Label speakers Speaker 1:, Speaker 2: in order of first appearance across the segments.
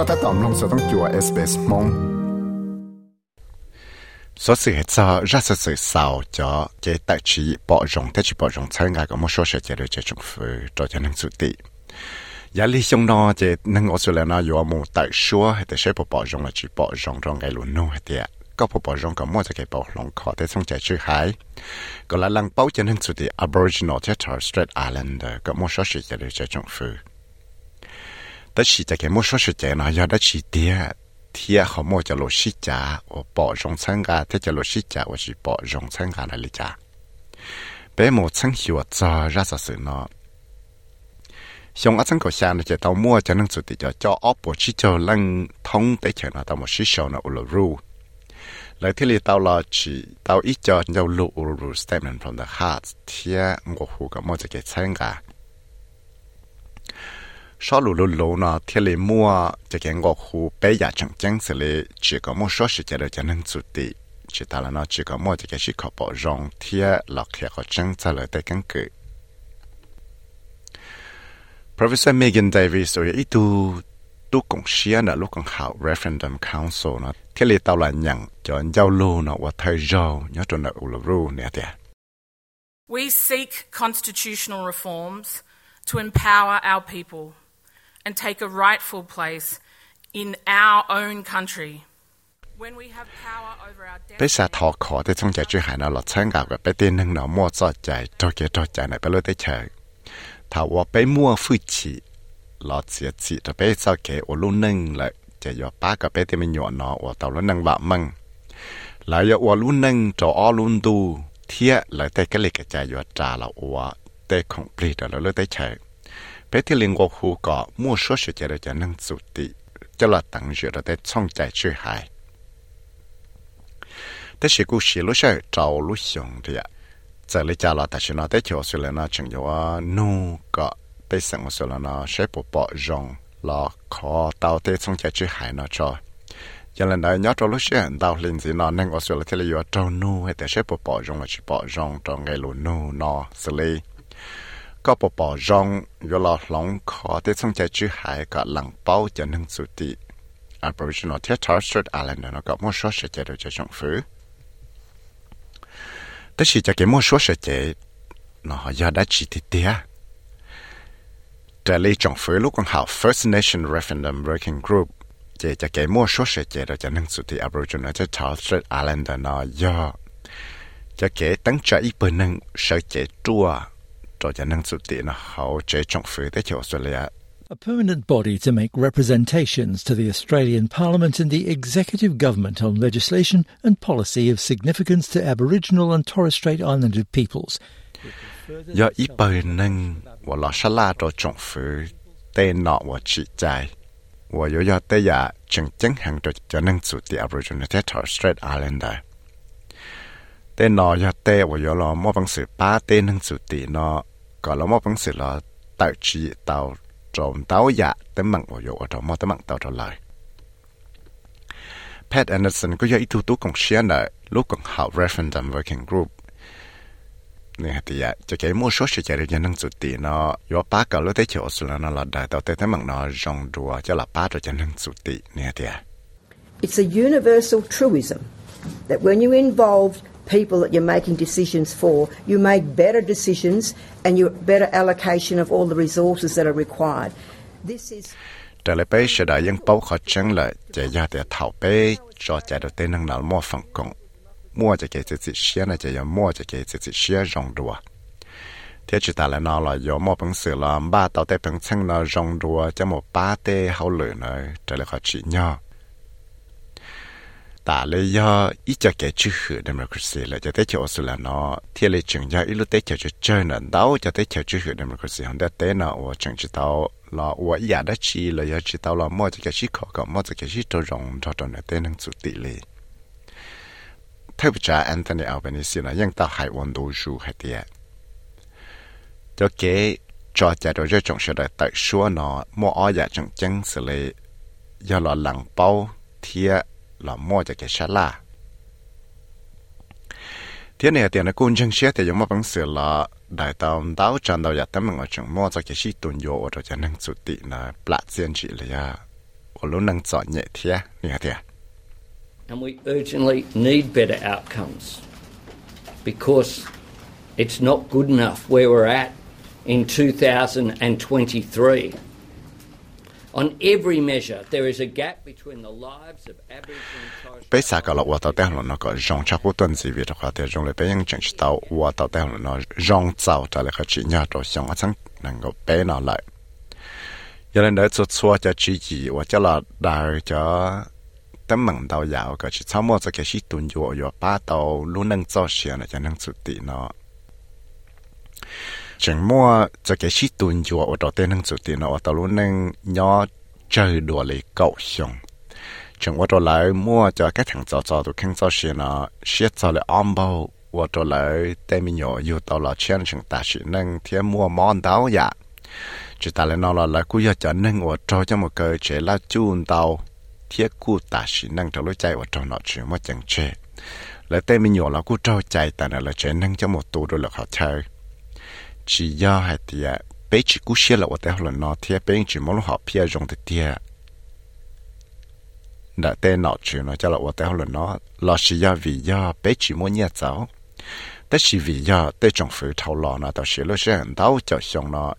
Speaker 1: ก็ถ้าตอมลงสต้องจัว SBS มง số sự hết cho ra sự sự sau cho cái tài trí bỏ rộng thế chỉ bỏ rộng参加个么说是这个这种服做就能做的。压力上呢，这能我说了呢，有么大说，还得是不保重了，只保重中个路弄还得。ก็พบรงกับมั่วจะเก็บลงคอแต่ทรงใจชื่อหายก็ละลังเป้าจะนั่งสุดที่ Aboriginal ที่ Torres Strait Islander ก็มั่วชอสิจะเลยจะจงฟื้ แต่ฉีจะแกมั่วชัวชุดใจนะยอดได้ฉีเตี้ยเทียเขาโมจะโลชิจ่าโอปอจงสังกาเทจะโลชิจาว่าชิปอจงสังกาอะไรจ้าเป๋หมดสังหิวจอราสสืนาะชงอาสังก็ษาเนจะต้องมั่วจะนั่งสุดติจะจ่อออปวชิจอลังท้งเตเฉนะต้องมาชิชอนะอุลรูแล้วที่ลีเตาลอจีเตาอีจอเจ้าลูอุลรูสเต็มนั้นพร้อมเดอะฮาร์ทเทียงกหูกับโมจะเกตสังกัน chân sau mua cái chỉ có một số chỉ là nó chỉ có một cái khó Professor Megan Davis 有一度都贡献了，如果好 công referendum council nó tao là cho nó và nhớ cho nó
Speaker 2: We seek constitutional reforms to empower our people. and take a rightful place in our own country. ไปสาทอ
Speaker 1: ขอที่ชงใจจุหายนอหลอดเชิงกับกับไปเต้นหนึ่งหนอมัวจอดใจจอเกจอดใจไหนไปเลยได้เชิงถ้าว่าไปมัวฟื้ชีหลอดเสียชีจะไปสาเกอลุ่นหนึ่งเลยจะยอป้ากับไปเต้นมันหยอนนอว่าเต่าลุ่นหนึ่งบะมึงหลายยอลุ่นหนึ่งจออลุ่นดูเทียหลายแต่ก็เลยกระจายยอดจ่าเราว่าแต่ของปลีดเราได้เชิ 是故事路上找路熊的呀，这里家了，但是呢，在桥上了呢，只有啊努个在生活上了呢，谁不包容了，靠到在从家去海呢着。giờ lần này nhớ cho lúc xưa đào lên gì nó nên ở chỗ là thế là yo Trâu có bỏ bỏ rong yo là lòng khó để bao cho nâng sự tị Aboriginal territory Strait Islander nó có một số sự chế độ cho trong phứ đó là cho cái một số sự chế nó giờ đã chỉ thì tia trở lý trong phứ lúc còn học First Nation Referendum Working Group. Chế cho cái một số sự chế đó cho nên sự Aboriginal territory Strait Islander nó giờ cho cái tăng trở ít bữa nâng sự chế chua
Speaker 3: a permanent body to make representations to the Australian Parliament and the executive government on legislation and policy of significance to Aboriginal and Torres Strait Islander peoples. do ít bờ nâng
Speaker 1: và lo sa la cho trọng phứ tên nọ và chỉ trái và yếu do tế giả chân chân hàng cho cho nâng chủ tị Aboriginal and Torres Strait Islander tên nọ do tế và yếu lo mô bằng tạo tạo trộm ở trong. Pat Anderson có công lúc còn học referendum working group. Nè thì cái số nó, ba cái là đại nó là ba cho thì.
Speaker 4: It's a universal truism that when you involve people that you're making decisions for, you make better decisions and you better allocation of all the resources that are required. This is
Speaker 1: trở bây giờ đã những bao khó chân là chạy ra để thảo bê cho chạy được tên năng nào mua phần công mua cho cái gì xia này chạy mua cho cái gì xia rong đùa thế ta là nó là có mua bằng sự là ba tàu tay bằng chân nó rong đùa cho một ba tê hậu lửa này. Trở lại khó chỉ nhau ta lấy do ít cho kẻ chữ hữu democracy là cho tới cho sự là nó thì lấy chừng cho ít lúc tới cho chơi nó đâu cho tới cho chữ hữu democracy hôm đó tới nó và chẳng chỉ tao là và ý đã chỉ là do chỉ tao là mua cho cái chữ khó còn mua cho cái chữ trâu rồng cho cho nó tới năng chủ tỷ lệ theo cha Anthony Albanese là những tao hải quân đồ du hay tiệt cho cái cho cha đồ cho trong sự đại tại số nó mua ở nhà trong chân xử lý do là lặng bao thiệt là mua cho cái xe la. Thế này tiền là cũng chẳng xét thì giống mà bằng là đại tàu tàu tràn đầu giặt tấm mà mua cho cái gì tuần vô rồi cho năng sụt tị là plát diện chỉ là năng chọn nhẹ thế này thế à?
Speaker 5: And we urgently need better outcomes because it's not good enough where we're at in 2023
Speaker 1: bây bé xã cả là qua tàu tàu nó có dòng chắc của tuần gì việc khóa tiền dùng lại bé những chuyện tàu qua tàu tàu nó dòng tàu trả lại khá chỉ nhà rồi xong ở trong năng có bé nó lại giờ lên đấy cho xóa cho chỉ gì và cho là đào cho tấm mảng tàu dạo cả chỉ sau mỗi cái chỉ tuần dụ ở ba tàu luôn nâng cho xe là cho nâng sự tị nó chẳng mua cho cái chi tuần chùa ở đó tên năng chủ tiền ở luôn năng nhỏ chơi đùa lấy cậu chẳng ở đó mua cho cái thằng cháu cháu tụi khăn cháu xe nó xe cháu lại ôm bao ở đó lại tên mình là chen chẳng ta chỉ năng thiên mua món đáo dạ chỉ ta lại nói là lại cứ cho năng ở cho một cái chế là chun tao thiết cu ta chỉ năng trong lối chạy nó chỉ mà chẳng lại tên mình là cứ trao chạy ta là chế năng cho một tù rồi là họ chỉ do hay thì bé chỉ cú xe là ở đây là nó thì bé chỉ muốn họ phía trong thì thì đã tên nó chuyện nó cho là ở đây là nó là chỉ do vì do bé chỉ muốn nhớ cháuแต่是vì do tại trong phủ thầu lò nó tao sẽ lo sẽ hành đau cho xong nó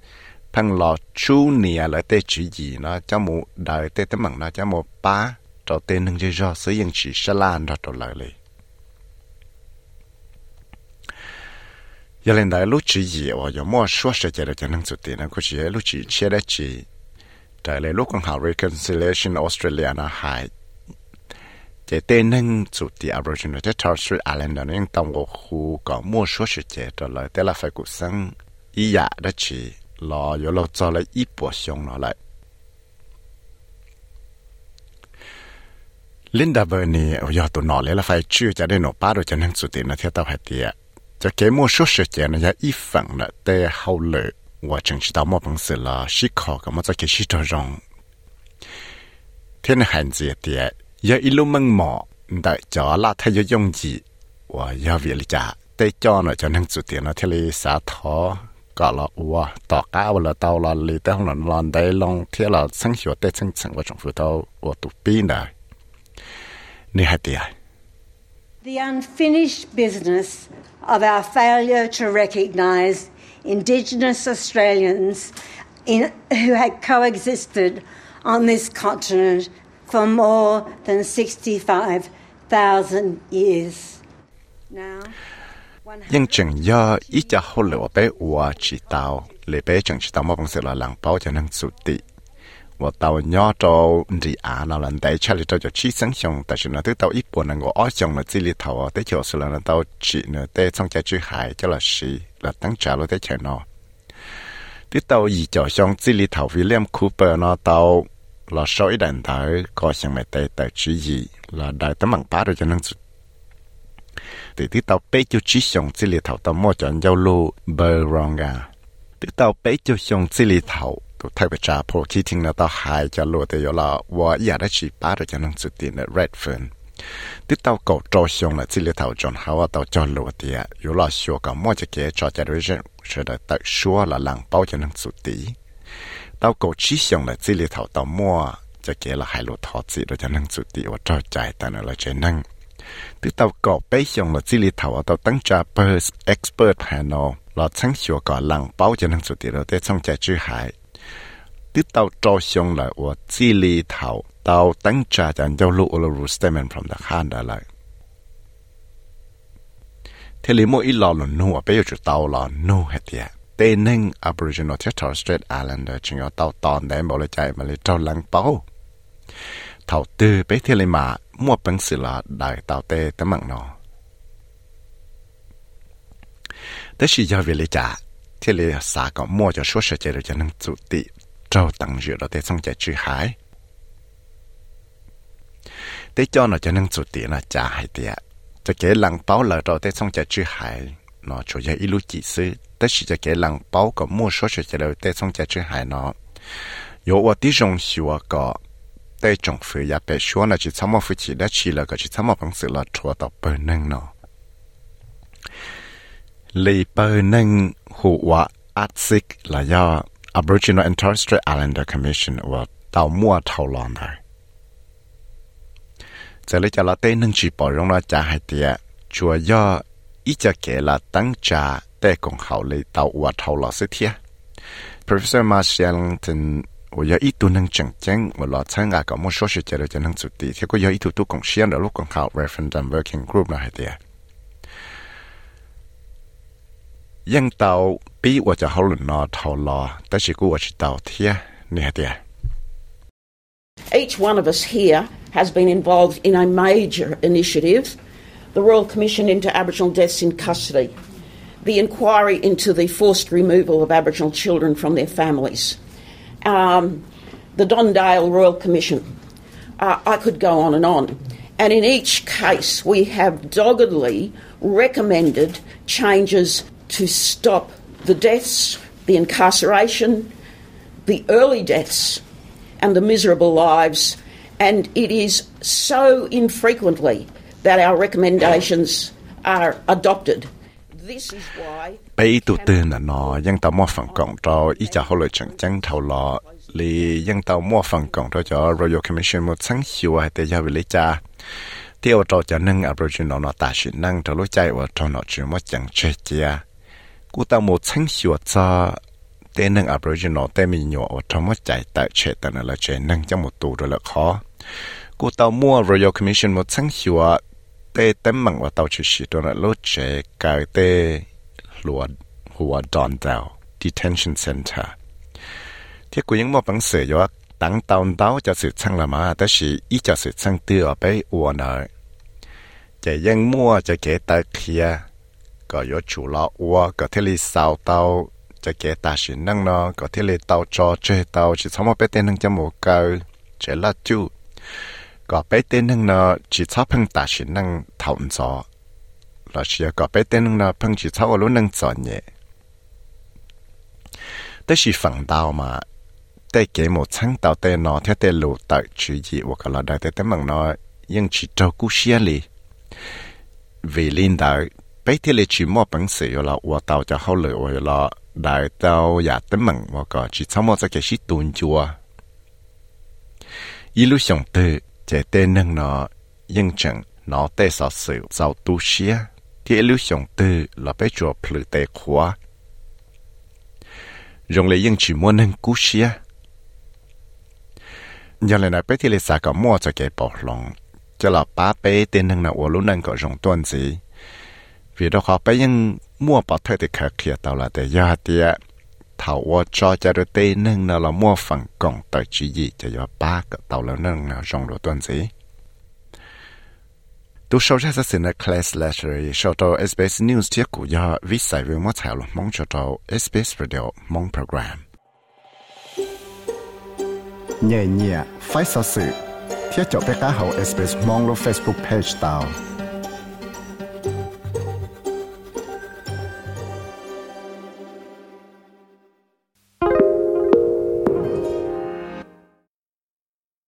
Speaker 1: phăng lò chú nia là tại chỉ gì nó cho một đời tại tấm bằng nó cho một ba cho tên nâng chơi do sử dụng chỉ sẽ lan ra trở lại giờ lên đại lúc chỉ gì ở giờ mua số sẽ chạy được cho năng suy tiền nó có chỉ lúc chỉ chia đấy chỉ tại lấy lúc con học reconciliation Australia nó hại tên năng chủ tiền Aboriginal tới Torres Strait Islander nó tông của khu có mua số sẽ chạy trở lại thế là phải cuộc sống ý dạ đó chỉ lo giờ lo cho lại ít bộ xong nó lại Linda Burney ở giờ tụi nó lấy là phải chưa cho đến nó ba rồi cho năng chủ tiền nó theo tao phải tiền cho cái mua số sự kiện này ít phần là để hậu lệ và chính trị đạo một bằng sự là sĩ khó cái mà cho cái sĩ cho rong. Thế này hành gì thì giờ ít lúc măng mỏ đợi cho là thay cho dùng gì và giờ việc lý trả để cho nó cho năng chủ tiền nó theo lý xã thọ có là và tỏ cá và là tàu là lý tế không là lần đây long theo là sinh hoạt để sinh sản và trong phụ tàu và tụ pin này nè hai tiền
Speaker 6: The unfinished business of our failure to recognise Indigenous Australians in, who had coexisted on this continent for more than 65,000 years. Now, nhưng
Speaker 1: ít hôn lửa bé ua chỉ tao bé chẳng chỉ tao là làng bao cho năng sụt tị 我到 nhỏ à cha cho tàu ở sự là chỉ hải cho là gì là tăng cho xong chỉ li thầu William Cooper nó tàu là số ít đàn có sang mày tới tới chỉ gì là đại tấm bằng ba rồi cho nên thì đi tàu bé cho chỉ xong chỉ li thầu tàu mua chọn giao lưu bờ rong à tới tàu bé cho xong chỉ ตัวไทยประชาโพที่ทิ้งนะต่อหายจะหลุดแต่ยอละว่าอยากได้ชีป้าเราจะนั่งสุดตีนเรดเฟินที่เต่าเก่าโจชงละจิเลเต่าจนหาว่าเต่าจอหลุดเตียยอละชัวกับมั่วจะเกจอจะด้วยเช่นเสด็จตักชัวละหลังเป้าจะนั่งสุดตีเต่าเก่าชี้ชงละจิเลเต่าเต่ามั่วจะเกละหายหลุดทอดสิเราจะนั่งสุดตีว่าเจ้าใจแต่เราจะนั่งที่เต่าเก่าไปชงละจิเลเต่าเต่าตั้งจ่าเปิร์สเอ็กซ์เพรสแพนอลเราชั้งชัวก่อนหลังเป้าจะนั่งสุดตีเราได้ช่องใจจื้อหาย ติดเตาจอชงเลยว่าจีลีเถาเตาตั้งจาจันเจ้าลูกเรารู้สเตมันพร้อมตะข้านได้เลยเทลิโมอีหลอหลุนหัวไปอยู่จุดเตาหลอนนู่เหตียเตนึง Aboriginal t e r r t o r y Strait Islander จึงเอาเตาตอนได้บอกเลยใจมาเลยเจ้าลังเป้าเถาตื้อไปเทลิมามั่วเป็นศิลาได้เตาเตตะมังนอแต่ชียาเวลจ่าเทเลสาก็มั่วจะช่วยเฉยจะนั่งจุติ trâu tặng rượu đó để xong chạy trừ hải để cho nó cho nâng chủ tiền là trả hải tiền cho cái lăng báo là rồi để xong chạy trừ hải nó chủ yếu ít lúc chỉ sư tất chỉ cho cái lăng báo có mua số cho cái đầu để xong chạy trừ hải ya Aboriginal and Torres Strait Islander Commission ว่าเต่ามั่วเท่าลอนได้ giờ lấy cho là tên nâng chỉ bỏ rong nó trả hai tiệt chùa do ít cho kể là tăng trả để cùng hậu lấy tàu và thầu lọ sự thiệt Professor Marshallton 我要一度能整正，我老参加个么说是觉得就能做地，结果要一度都贡献的，路更好 referendum working group 那系啲。 ยังเตาปีว่าจะเขาหลุนนอเท่ารอแต่สิกูว่าจะเตาเทียเนี่ยเดีย
Speaker 7: Each one of us here has been involved in a major initiative, the Royal Commission into Aboriginal Deaths in Custody, the inquiry into the forced removal of Aboriginal children from their families, um, the Dondale Royal Commission. Uh, I could go on and on. And in each case, we have doggedly recommended changes to stop the deaths, the incarceration, the early deaths, and the miserable lives. And it is so infrequently that our recommendations are adopted.
Speaker 1: bây tụ tư là nó dân mua phần cộng cho ý chả hậu lợi chẳng chẳng thầu lọ
Speaker 7: lì dân mua phần cộng cho
Speaker 1: Royal Commission một sáng hiệu hay tế giao về lý cha tiêu cho cho nâng Aboriginal nó tả sự năng cho lối và cho nó chữ mất chẳng chơi chia กูตาหมดชั้งชัวจ้าเต้นังอับรจินอเต้มีหยอทำว่าใจแต่เฉตันละเฉนั่งจะหมดตัวด้วยละขอกูตามั่วรอยคอ Commission หมดชั้งชัวเต้เต็มมังว่าตาวชิชิตัวนั้นลดเฉกายเต้หลวดหัวดอนเตว detention center ที่กูยังมอบังเสียว่าตั้งตอนเต้าจะสืบช่างละมาแต่สิอีจะสืบช่างเตือไปอวนเนยจะยังมั่วจะเก๋ตะเคีย có yếu chủ lo ua, có thể li sao tao cho kẻ ta sĩ năng nó, có thể li tao cho chơi tao chỉ sống một bé tên năng cho một câu chế là chú. Có bé tên năng nó, chỉ chấp hưng ta sĩ năng thảo rõ là chỉ có bé tên năng nó phưng chỉ chấp ở luôn năng rõ nhẹ. Tới là phẳng đào mà để kể một sáng tạo tên nó, theo tên lù tại chỉ gì hoặc là đại tên tên bằng nó, nhưng chỉ trâu cú xia li vì linh đạo bây thì lì chỉ mua bằng sự rồi là cho hậu lửa rồi là đại tàu giả tấm mừng chỉ sau cái sĩ tuôn chùa. Ý lúc sống từ chế tên nâng nó nhưng chẳng nó tê sợ sự giàu tu xia thì lúc sống từ là bây chùa phử tê khóa. Dùng lấy nhưng chỉ mua nâng cú xia giờ là bây thì lì xả có mua cái bỏ lòng cho là ba bé tên nâng nó ua lúc nâng có dùng tuần vì đó họ bé nhưng mua bảo thuê thì khởi kia tàu là để giờ thì thảo wo cho cho được tên năng nào là mua phần cộng tới chỉ gì cho giờ ba cái tàu là năng nào dùng được tuần gì tu sau ra sẽ xin class letter sau đó SBS News tiết của giờ viết sai với mất thảo mong cho đó SBS Radio mong program nhẹ nhẹ phải sợ sự thiết cho bé cá hậu SBS mong lo Facebook page tao